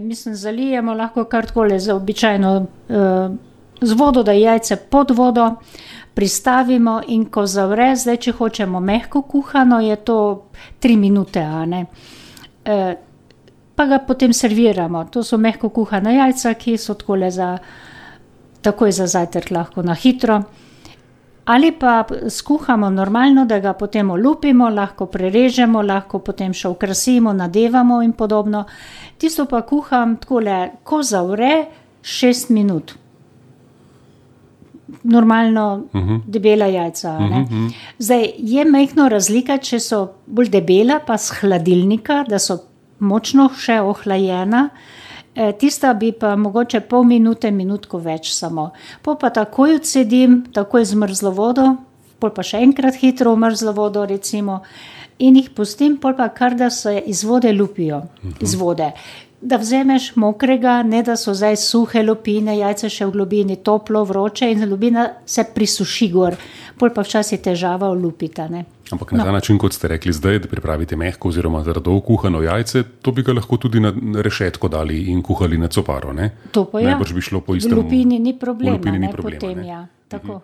Mislim, zalijemo lahko karkoli za običajno uh, z vodo, da jajce pod vodo pristavimo in ko zavre, zdaj če hočemo mehko kuhano, je to tri minute, a ne. Uh, pa ga potem serviramo. To so mehko kuhana jajca, ki so takole za takoj za zajtrk lahko na hitro. Ali pa skuhamo normalno, da ga potem olupimo, lahko prerežemo, lahko potem še okrasimo, nadevamo in podobno. Tisto pa kuham takole, ko zavre, šest minut. Normalno Uh -huh. debela jajca, mhm. Zdaj, je majhna razlika, če so bolj debela, pa s hladilnika, da so močno še ohlajena. Eh, Tista bi pa mogoče pol minute, minutko več samo. Pol pa takoj odsedim, takoj z mrzlo vodo, pol pa še enkrat hitro v mrzlo vodo, recimo, in jih pustim, pol pa kar da se iz vode lupijo, iz vode. Da vzameš mokrega, ne da so zdaj suhe lupine, jajce še v globini toplo, vroče in lupina se prisuši gor, pol pa včasih težava olupita. Ne. Ampak na No. ta način, kot ste rekli zdaj, da pripravite mehko oziroma trdo kuhano jajce, to bi ga lahko tudi na rešetko dali in kuhali na coparo. Ne? To pa je. Najbrž bi šlo po istem. V lupini ni v problema, lupini ni problema, potem ne. ja. Tako.